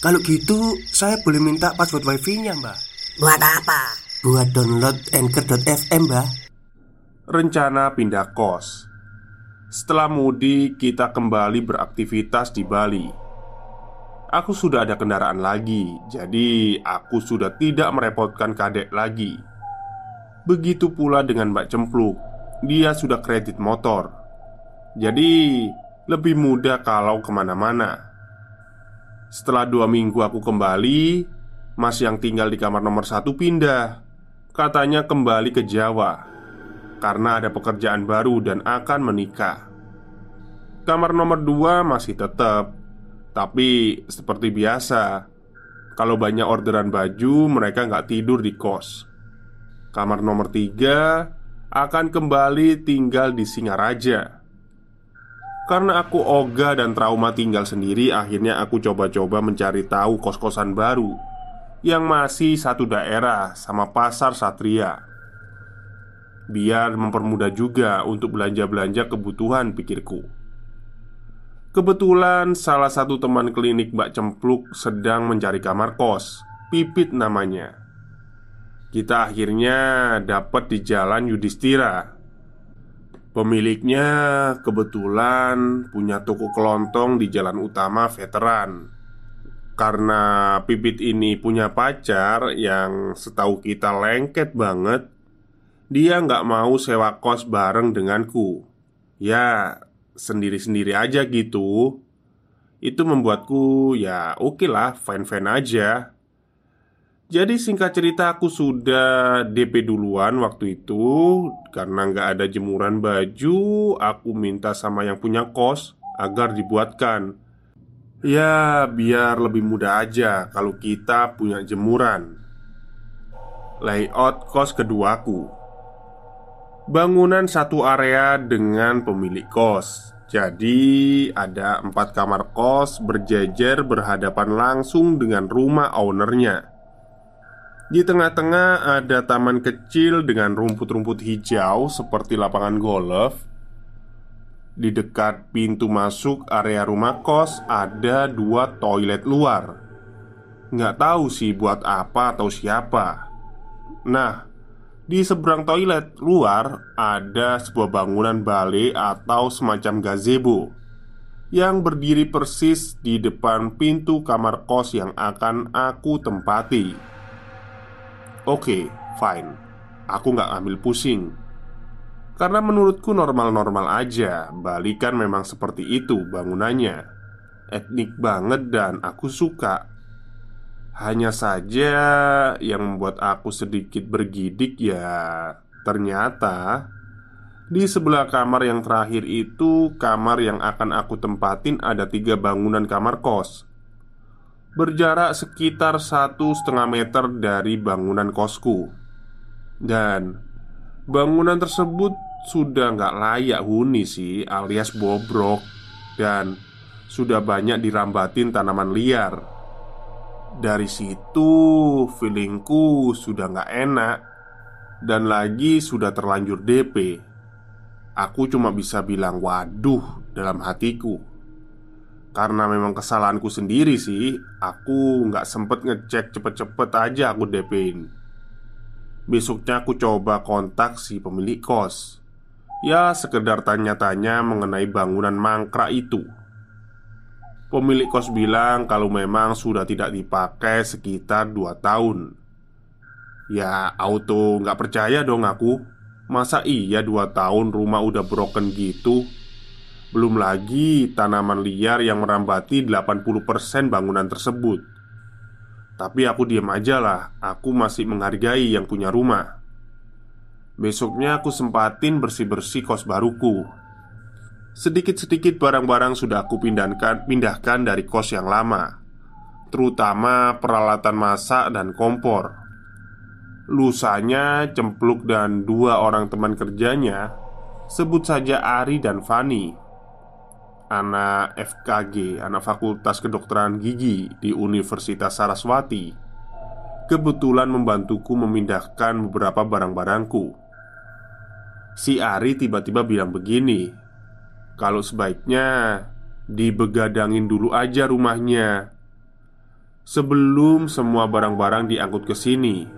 Kalau gitu, saya boleh minta password wifi-nya, Mbak. Buat apa? Buat download Anchor.fm, Mbak. Rencana pindah kos. Setelah mudik, kita kembali beraktivitas di Bali. Aku sudah ada kendaraan lagi, jadi aku sudah tidak merepotkan kadek lagi. Begitu pula dengan Mbak Cempluk, dia sudah kredit motor, jadi lebih mudah kalau ke mana-mana. Setelah dua minggu aku kembali, Mas yang tinggal di kamar nomor satu pindah. Katanya kembali ke Jawa karena ada pekerjaan baru dan akan menikah. Kamar nomor dua masih tetap, tapi seperti biasa, kalau banyak orderan baju, mereka nggak tidur di kos. Kamar nomor tiga akan kembali tinggal di Singaraja. Karena aku ogah dan trauma tinggal sendiri, akhirnya aku coba-coba mencari tahu kos-kosan baru yang masih satu daerah sama pasar Satria biar mempermudah juga untuk belanja-belanja kebutuhan pikirku. Kebetulan salah satu teman klinik Mbak Cempluk sedang mencari kamar kos, Pipit namanya. Kita akhirnya dapat di Jalan Yudhistira. Pemiliknya kebetulan punya toko kelontong di jalan utama veteran. Karena Pipit ini punya pacar yang setahu kita lengket banget, dia nggak mau sewa kos bareng denganku. Ya, sendiri-sendiri aja gitu. Itu membuatku ya oke lah, fine-fine aja. Jadi singkat cerita aku sudah DP duluan waktu itu. Karena nggak ada jemuran baju Aku minta sama yang punya kos Agar dibuatkan. Ya biar lebih mudah aja Kalau kita punya jemuran. Layout kos keduaku Bangunan satu area dengan pemilik kos. Jadi ada empat kamar kos berjejer berhadapan langsung dengan rumah ownernya di tengah-tengah ada taman kecil dengan rumput-rumput hijau seperti lapangan golf. Di dekat pintu masuk area rumah kos ada dua toilet luar. Nggak tahu sih buat apa atau siapa. Nah, di seberang toilet luar ada sebuah bangunan balai atau semacam gazebo yang berdiri persis di depan pintu kamar kos yang akan aku tempati. Oke, fine. Aku nggak ambil pusing. Karena menurutku normal-normal aja. Bali kan memang seperti itu bangunannya. Etnik banget dan aku suka. Hanya saja yang membuat aku sedikit bergidik ya Ternyata Di sebelah kamar yang terakhir itu Kamar yang akan aku tempatin ada tiga bangunan kamar kos berjarak sekitar satu setengah meter dari bangunan kosku, dan bangunan tersebut sudah nggak layak huni sih, alias bobrok, dan sudah banyak dirambatin tanaman liar. Dari situ, feelingku sudah nggak enak, dan lagi sudah terlanjur DP. Aku cuma bisa bilang "waduh" dalam hatiku. Karena memang kesalahanku sendiri sih Aku nggak sempet ngecek cepet-cepet aja aku DP-in Besoknya aku coba kontak si pemilik kos. Ya sekedar tanya-tanya mengenai bangunan mangkrak itu. Pemilik kos bilang kalau memang sudah tidak dipakai sekitar 2 tahun. Ya auto nggak percaya dong aku. Masa iya 2 tahun rumah udah broken gitu belum lagi tanaman liar yang merambati 80% bangunan tersebut. Tapi aku diam aja lah Aku masih menghargai yang punya rumah. Besoknya aku sempatin bersih-bersih kos baruku. Sedikit-sedikit barang-barang sudah aku pindahkan, pindahkan dari kos yang lama terutama peralatan masak dan kompor. Lusanya, Cempluk dan dua orang teman kerjanya, sebut saja Ari dan Fani, anak FKG, anak Fakultas Kedokteran Gigi di Universitas Saraswati, kebetulan membantuku memindahkan beberapa barang-barangku. Si Ari tiba-tiba bilang begini, kalau sebaiknya dibegadangin dulu aja rumahnya sebelum semua barang-barang diangkut ke sini.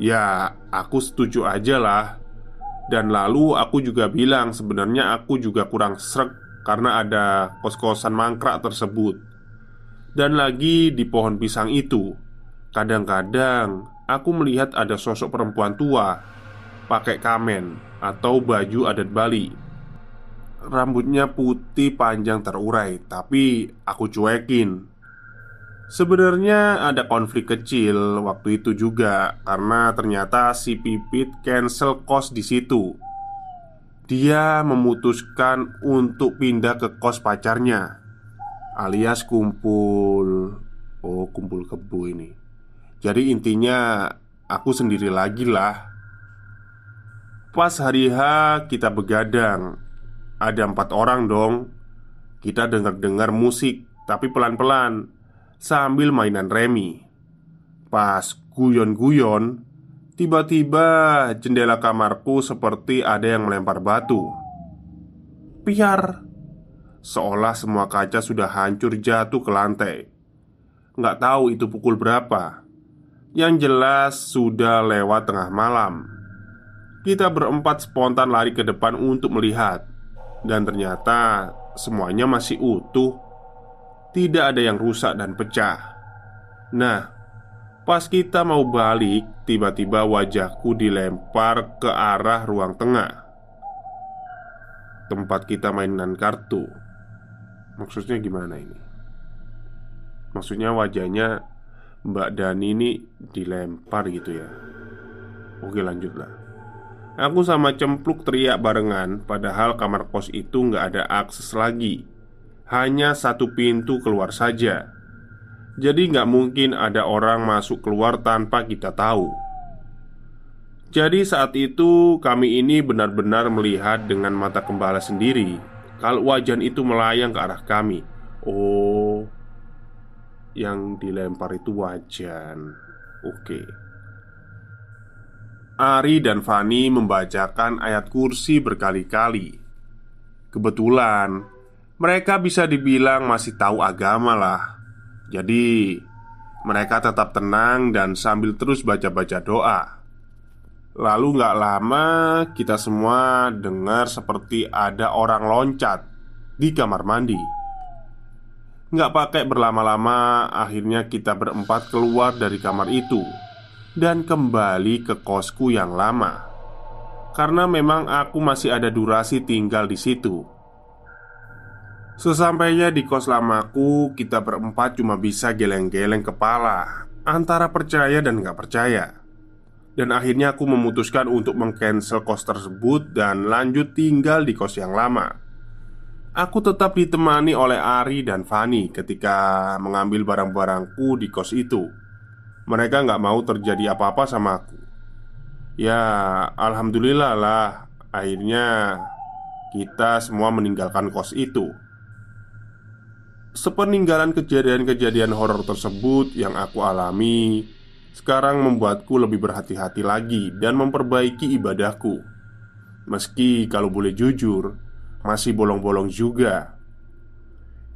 Ya, aku setuju aja lah. Dan lalu aku juga bilang sebenarnya aku juga kurang srek karena ada kos-kosan mangkrak tersebut. Dan lagi di pohon pisang itu, kadang-kadang aku melihat ada sosok perempuan tua pakai kamen atau baju adat Bali. Rambutnya putih panjang terurai, tapi aku cuekin Sebenarnya ada konflik kecil waktu itu juga karena ternyata si Pipit cancel kos di situ. Dia memutuskan untuk pindah ke kos pacarnya, alias kumpul. Oh, kumpul kebu ini. Jadi intinya aku sendiri lagi lah. Pas hari H kita begadang, ada empat orang dong. Kita dengar-dengar musik, tapi pelan-pelan sambil mainan remi. Pas guyon-guyon, tiba-tiba jendela kamarku seperti ada yang melempar batu. Piar, seolah semua kaca sudah hancur jatuh ke lantai. Nggak tahu itu pukul berapa. Yang jelas sudah lewat tengah malam. Kita berempat spontan lari ke depan untuk melihat, dan ternyata semuanya masih utuh tidak ada yang rusak dan pecah. Nah, pas kita mau balik, tiba-tiba wajahku dilempar ke arah ruang tengah. Tempat kita mainan kartu. Maksudnya gimana ini? Maksudnya wajahnya Mbak Dani ini dilempar gitu ya. Oke lanjutlah. Aku sama cempluk teriak barengan Padahal kamar kos itu nggak ada akses lagi hanya satu pintu keluar saja. Jadi nggak mungkin ada orang masuk keluar tanpa kita tahu. Jadi saat itu kami ini benar-benar melihat dengan mata kembala sendiri Kalau wajan itu melayang ke arah kami Oh Yang dilempar itu wajan Oke Ari dan Fani membacakan ayat kursi berkali-kali Kebetulan mereka bisa dibilang masih tahu agama lah. Jadi, mereka tetap tenang dan sambil terus baca-baca doa. Lalu gak lama kita semua dengar seperti ada orang loncat di kamar mandi. Gak pakai berlama-lama, akhirnya kita berempat keluar dari kamar itu dan kembali ke kosku yang lama. Karena memang aku masih ada durasi tinggal di situ. Sesampainya di kos lamaku, kita berempat cuma bisa geleng-geleng kepala antara percaya dan nggak percaya. Dan akhirnya aku memutuskan untuk mengcancel kos tersebut dan lanjut tinggal di kos yang lama. Aku tetap ditemani oleh Ari dan Fani ketika mengambil barang-barangku di kos itu. Mereka nggak mau terjadi apa-apa sama aku. Ya, alhamdulillah lah. Akhirnya kita semua meninggalkan kos itu. Sepeninggalan kejadian-kejadian horor tersebut yang aku alami Sekarang membuatku lebih berhati-hati lagi dan memperbaiki ibadahku. Meski kalau boleh jujur Masih bolong-bolong juga.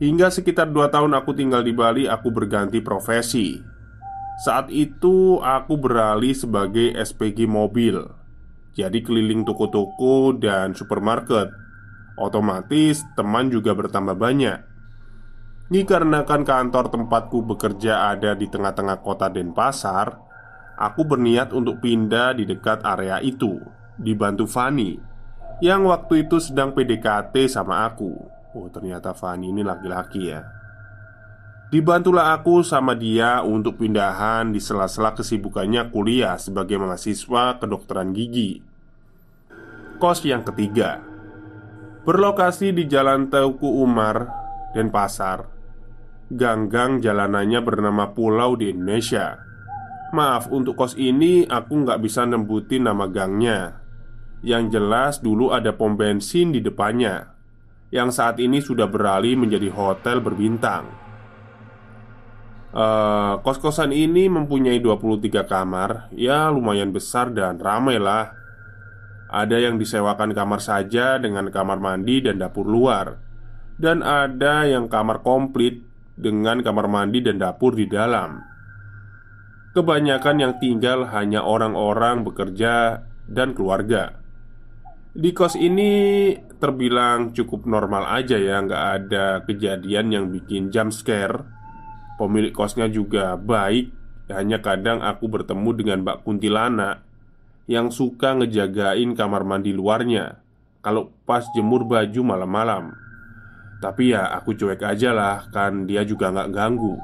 Hingga sekitar dua tahun aku tinggal di Bali Aku berganti profesi. Saat itu aku beralih sebagai SPG mobil Jadi keliling toko-toko dan supermarket. Otomatis teman juga bertambah banyak Dikarenakan kantor tempatku bekerja ada di tengah-tengah kota Denpasar Aku berniat untuk pindah di dekat area itu Dibantu Fani Yang waktu itu sedang PDKT sama aku. Oh ternyata Fani ini laki-laki ya. Dibantulah aku sama dia untuk pindahan di sela-sela kesibukannya kuliah sebagai mahasiswa kedokteran gigi. Kos yang ketiga. Berlokasi di Jalan Teuku Umar, Denpasar Ganggang jalanannya bernama pulau di Indonesia. Maaf, untuk kos ini aku nggak bisa nembutin nama gangnya. Yang jelas dulu ada pom bensin di depannya Yang saat ini sudah beralih menjadi hotel berbintang. Uh, Kos-kosan ini mempunyai 23 kamar. Ya lumayan besar dan ramai lah. Ada yang disewakan kamar saja dengan kamar mandi dan dapur luar. Dan ada yang kamar komplit dengan kamar mandi dan dapur di dalam. Kebanyakan yang tinggal hanya orang-orang bekerja dan keluarga. Di kos ini terbilang cukup normal aja ya, nggak ada kejadian yang bikin jump scare. Pemilik kosnya juga baik, hanya kadang aku bertemu dengan Mbak Kuntilana yang suka ngejagain kamar mandi luarnya kalau pas jemur baju malam-malam. Tapi ya aku cuek aja lah Kan dia juga nggak ganggu.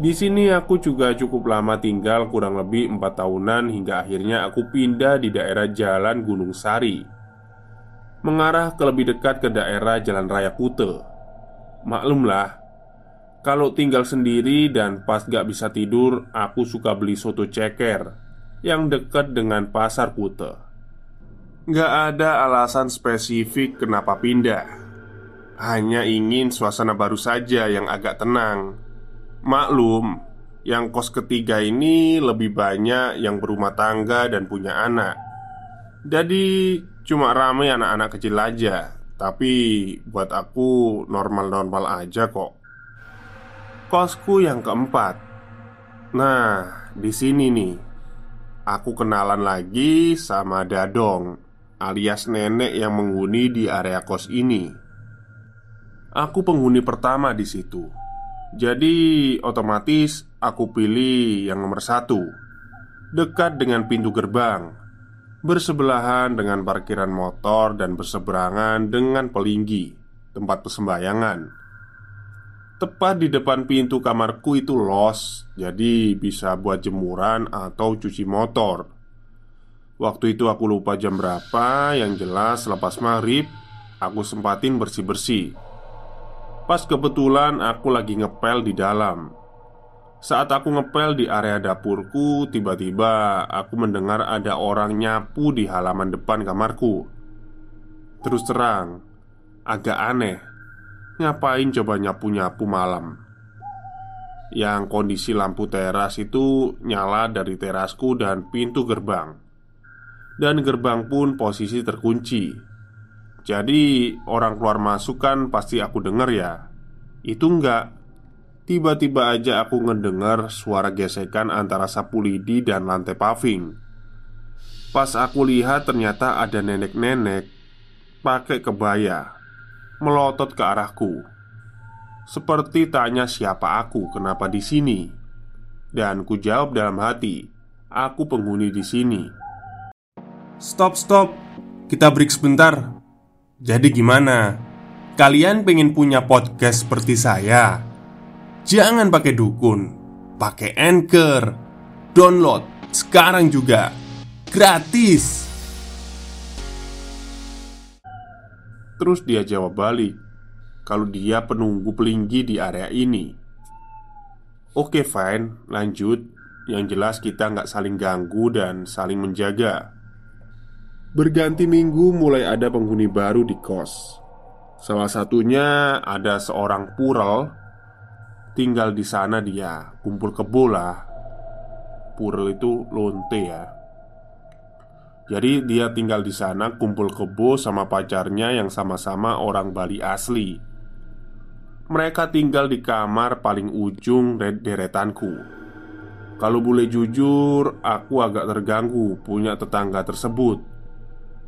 Di sini aku juga cukup lama tinggal kurang lebih empat tahunan hingga akhirnya aku pindah di daerah Jalan Gunung Sari. Mengarah ke lebih dekat ke daerah Jalan Raya Kute. Maklumlah Kalau tinggal sendiri dan pas gak bisa tidur Aku suka beli soto ceker Yang dekat dengan pasar Kute. Gak ada alasan spesifik kenapa pindah hanya ingin suasana baru saja yang agak tenang. Maklum, yang kos ketiga ini lebih banyak yang berumah tangga dan punya anak. Jadi, cuma ramai anak-anak kecil aja. Tapi buat aku normal-normal aja kok. Kosku yang keempat. Nah, di sini nih. Aku kenalan lagi sama Dadong alias nenek yang menghuni di area kos ini. Aku penghuni pertama di situ. Jadi otomatis aku pilih yang nomor satu. Dekat dengan pintu gerbang Bersebelahan dengan parkiran motor dan berseberangan dengan pelinggi Tempat persembahyangan Tepat di depan pintu kamarku itu los Jadi bisa buat jemuran atau cuci motor. Waktu itu aku lupa jam berapa Yang jelas lepas maghrib Aku sempatin bersih-bersih Pas kebetulan aku lagi ngepel di dalam. Saat aku ngepel di area dapurku Tiba-tiba aku mendengar ada orang nyapu di halaman depan kamarku. Terus terang Agak aneh. Ngapain coba nyapu-nyapu malam? Yang kondisi lampu teras itu nyala dari terasku dan pintu gerbang. Dan gerbang pun posisi terkunci jadi orang keluar masuk kan pasti aku denger ya. Itu enggak. Tiba-tiba aja aku ngedengar suara gesekan antara sapu lidi dan lantai paving. Pas aku lihat ternyata ada nenek-nenek Pakai kebaya Melotot ke arahku. Seperti tanya siapa aku, kenapa di sini? Dan ku jawab dalam hati Aku penghuni di sini. Stop, stop. Kita break sebentar jadi gimana? Kalian pengen punya podcast seperti saya? Jangan pakai dukun Pakai Anchor. Download sekarang juga. Gratis. Terus dia jawab balik Kalau dia penunggu pelinggi di area ini. Oke fine, lanjut. Yang jelas kita nggak saling ganggu dan saling menjaga Berganti minggu mulai ada penghuni baru di kos. Salah satunya ada seorang pural. Tinggal di sana dia Kumpul kebo lah. Pural itu lonte ya. Jadi dia tinggal di sana kumpul kebo sama pacarnya yang sama-sama orang Bali asli. Mereka tinggal di kamar paling ujung deretanku. Kalau boleh jujur, aku agak terganggu punya tetangga tersebut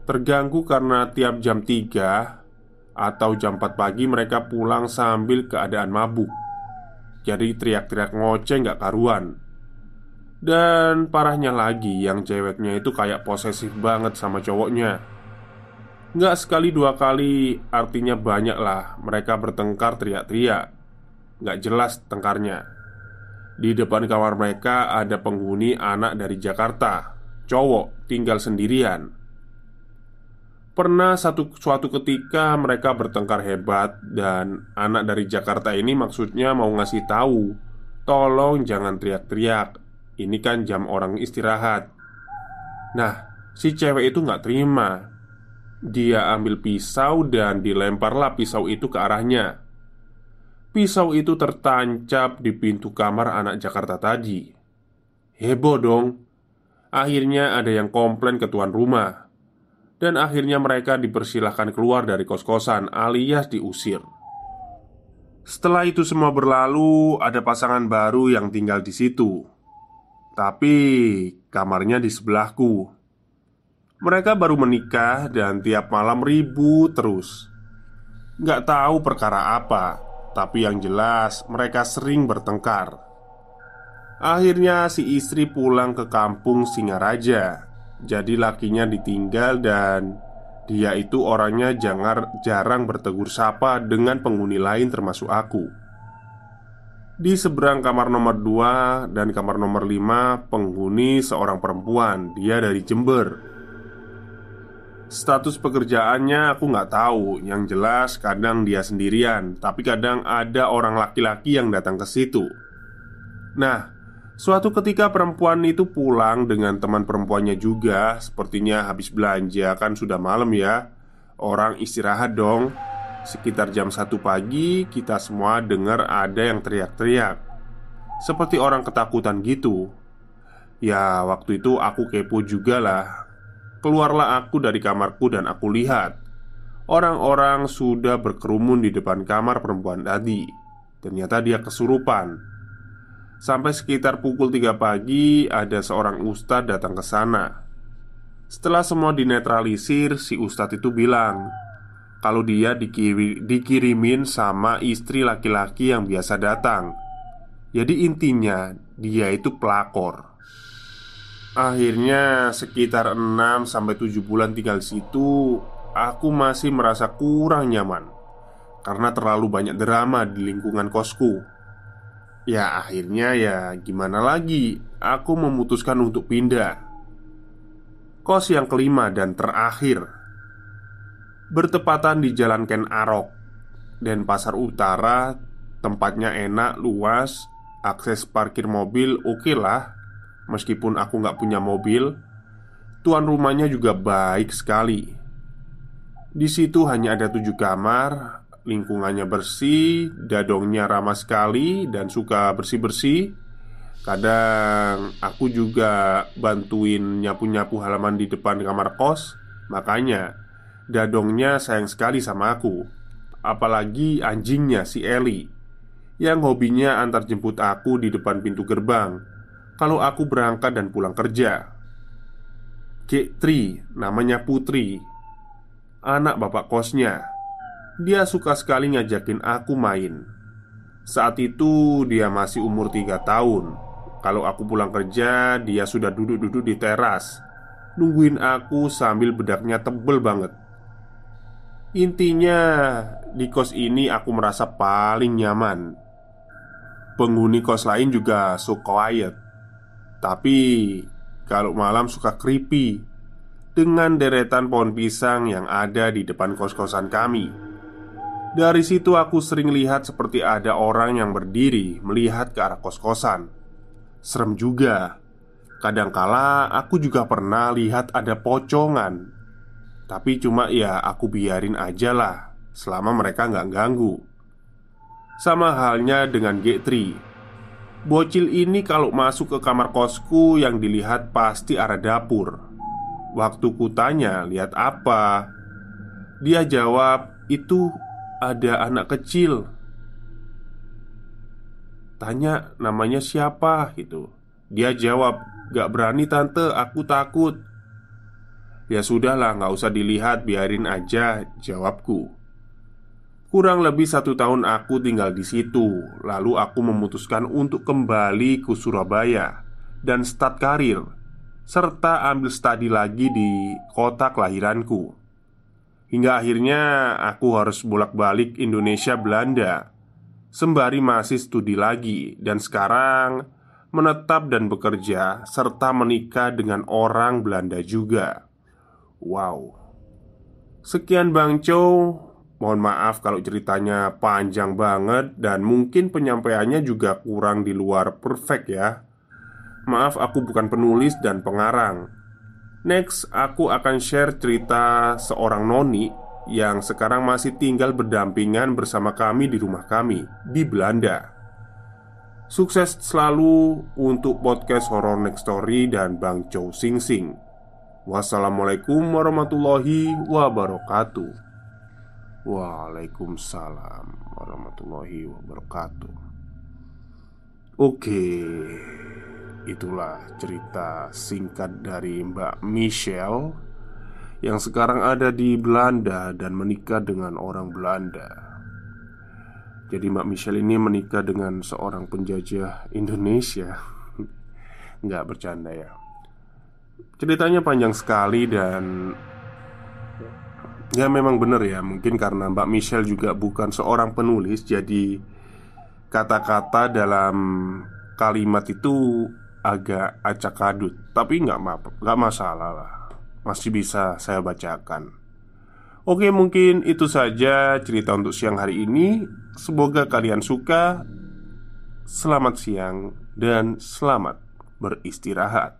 Terganggu karena tiap jam 3 Atau jam 4 pagi mereka pulang sambil keadaan mabuk. Jadi teriak-teriak ngoceh nggak karuan. Dan parahnya lagi yang ceweknya itu kayak posesif banget sama cowoknya. Nggak sekali dua kali artinya banyak lah. Mereka bertengkar teriak-teriak. Nggak jelas tengkarnya. Di depan kamar mereka ada penghuni anak dari Jakarta. Cowok tinggal sendirian Pernah satu suatu ketika mereka bertengkar hebat dan anak dari Jakarta ini maksudnya mau ngasih tahu, tolong jangan teriak-teriak. Ini kan jam orang istirahat. Nah, si cewek itu nggak terima. Dia ambil pisau dan dilemparlah pisau itu ke arahnya. Pisau itu tertancap di pintu kamar anak Jakarta tadi. Heboh dong. Akhirnya ada yang komplain ke tuan rumah dan akhirnya mereka dipersilahkan keluar dari kos-kosan alias diusir. Setelah itu semua berlalu, ada pasangan baru yang tinggal di situ. Tapi kamarnya di sebelahku. Mereka baru menikah dan tiap malam ribut terus. Gak tahu perkara apa, tapi yang jelas mereka sering bertengkar. Akhirnya si istri pulang ke kampung Singaraja jadi lakinya ditinggal dan dia itu orangnya jangar, jarang bertegur sapa dengan penghuni lain termasuk aku. Di seberang kamar nomor 2 dan kamar nomor 5 penghuni seorang perempuan. Dia dari Jember. Status pekerjaannya aku nggak tahu. Yang jelas kadang dia sendirian. Tapi kadang ada orang laki-laki yang datang ke situ. Nah, Suatu ketika perempuan itu pulang dengan teman perempuannya juga. Sepertinya habis belanja kan sudah malam ya. Orang istirahat dong. Sekitar jam 1 pagi kita semua dengar ada yang teriak-teriak. Seperti orang ketakutan gitu. Ya waktu itu aku kepo juga lah. Keluarlah aku dari kamarku dan aku lihat. Orang-orang sudah berkerumun di depan kamar perempuan tadi. Ternyata dia kesurupan Sampai sekitar pukul 3 pagi Ada seorang ustadz datang ke sana. Setelah semua dinetralisir Si ustadz itu bilang Kalau dia dikiri, dikirimin sama istri laki-laki yang biasa datang. Jadi intinya Dia itu pelakor. Akhirnya sekitar 6 sampai 7 bulan tinggal di situ Aku masih merasa kurang nyaman. Karena terlalu banyak drama di lingkungan kosku Ya akhirnya ya gimana lagi? Aku memutuskan untuk pindah. Kos yang kelima dan terakhir. Bertepatan di Jalan Ken Arok Dan Pasar Utara Tempatnya enak, luas Akses parkir mobil oke okay lah. Meskipun aku nggak punya mobil Tuan rumahnya juga baik sekali. Di situ hanya ada tujuh kamar lingkungannya bersih, dadongnya ramah sekali dan suka bersih-bersih. Kadang aku juga bantuin nyapu-nyapu halaman di depan kamar kos, makanya dadongnya sayang sekali sama aku. Apalagi anjingnya si Eli yang hobinya antar jemput aku di depan pintu gerbang kalau aku berangkat dan pulang kerja. G3 namanya Putri, anak bapak kosnya dia suka sekali ngajakin aku main. Saat itu dia masih umur tiga tahun. Kalau aku pulang kerja Dia sudah duduk-duduk di teras. Nungguin aku sambil bedaknya tebel banget. Intinya Di kos ini aku merasa paling nyaman. Penghuni kos lain juga so quiet. Tapi Kalau malam suka creepy. Dengan deretan pohon pisang yang ada di depan kos-kosan kami dari situ aku sering lihat seperti ada orang yang berdiri melihat ke arah kos-kosan. Serem juga. Kadangkala aku juga pernah lihat ada pocongan. Tapi cuma ya aku biarin aja lah Selama mereka nggak ganggu. Sama halnya dengan G3 Bocil ini kalau masuk ke kamar kosku yang dilihat pasti arah dapur. Waktu kutanya lihat apa? Dia jawab itu ada anak kecil. Tanya namanya siapa? Gitu. Dia jawab Gak berani tante. Aku takut. Ya sudahlah nggak usah dilihat. Biarin aja jawabku. Kurang lebih satu tahun aku tinggal di situ. Lalu aku memutuskan untuk kembali ke Surabaya Dan start karir Serta ambil studi lagi di kota kelahiranku Hingga akhirnya aku harus bolak-balik Indonesia Belanda. Sembari masih studi lagi Dan sekarang menetap dan bekerja Serta menikah dengan orang Belanda juga. Wow. Sekian Bang Chow. Mohon maaf kalau ceritanya panjang banget Dan mungkin penyampaiannya juga kurang di luar perfect ya. Maaf aku bukan penulis dan pengarang Next, aku akan share cerita seorang noni yang sekarang masih tinggal berdampingan bersama kami di rumah kami di Belanda. Sukses selalu untuk podcast Horror Next Story dan Bang Chow Sing Sing. Wassalamualaikum warahmatullahi wabarakatuh. Waalaikumsalam warahmatullahi wabarakatuh. Oke, itulah cerita singkat dari Mbak Michelle yang sekarang ada di Belanda dan menikah dengan orang Belanda. Jadi Mbak Michelle ini menikah dengan seorang penjajah Indonesia. Nggak bercanda ya. Ceritanya panjang sekali dan Ya memang benar ya Mungkin karena Mbak Michelle juga bukan seorang penulis Jadi Kata-kata dalam kalimat itu agak acak adut Tapi nggak nggak masalah lah masih bisa saya bacakan. Oke, mungkin itu saja cerita untuk siang hari ini. Semoga kalian suka. Selamat siang dan selamat beristirahat.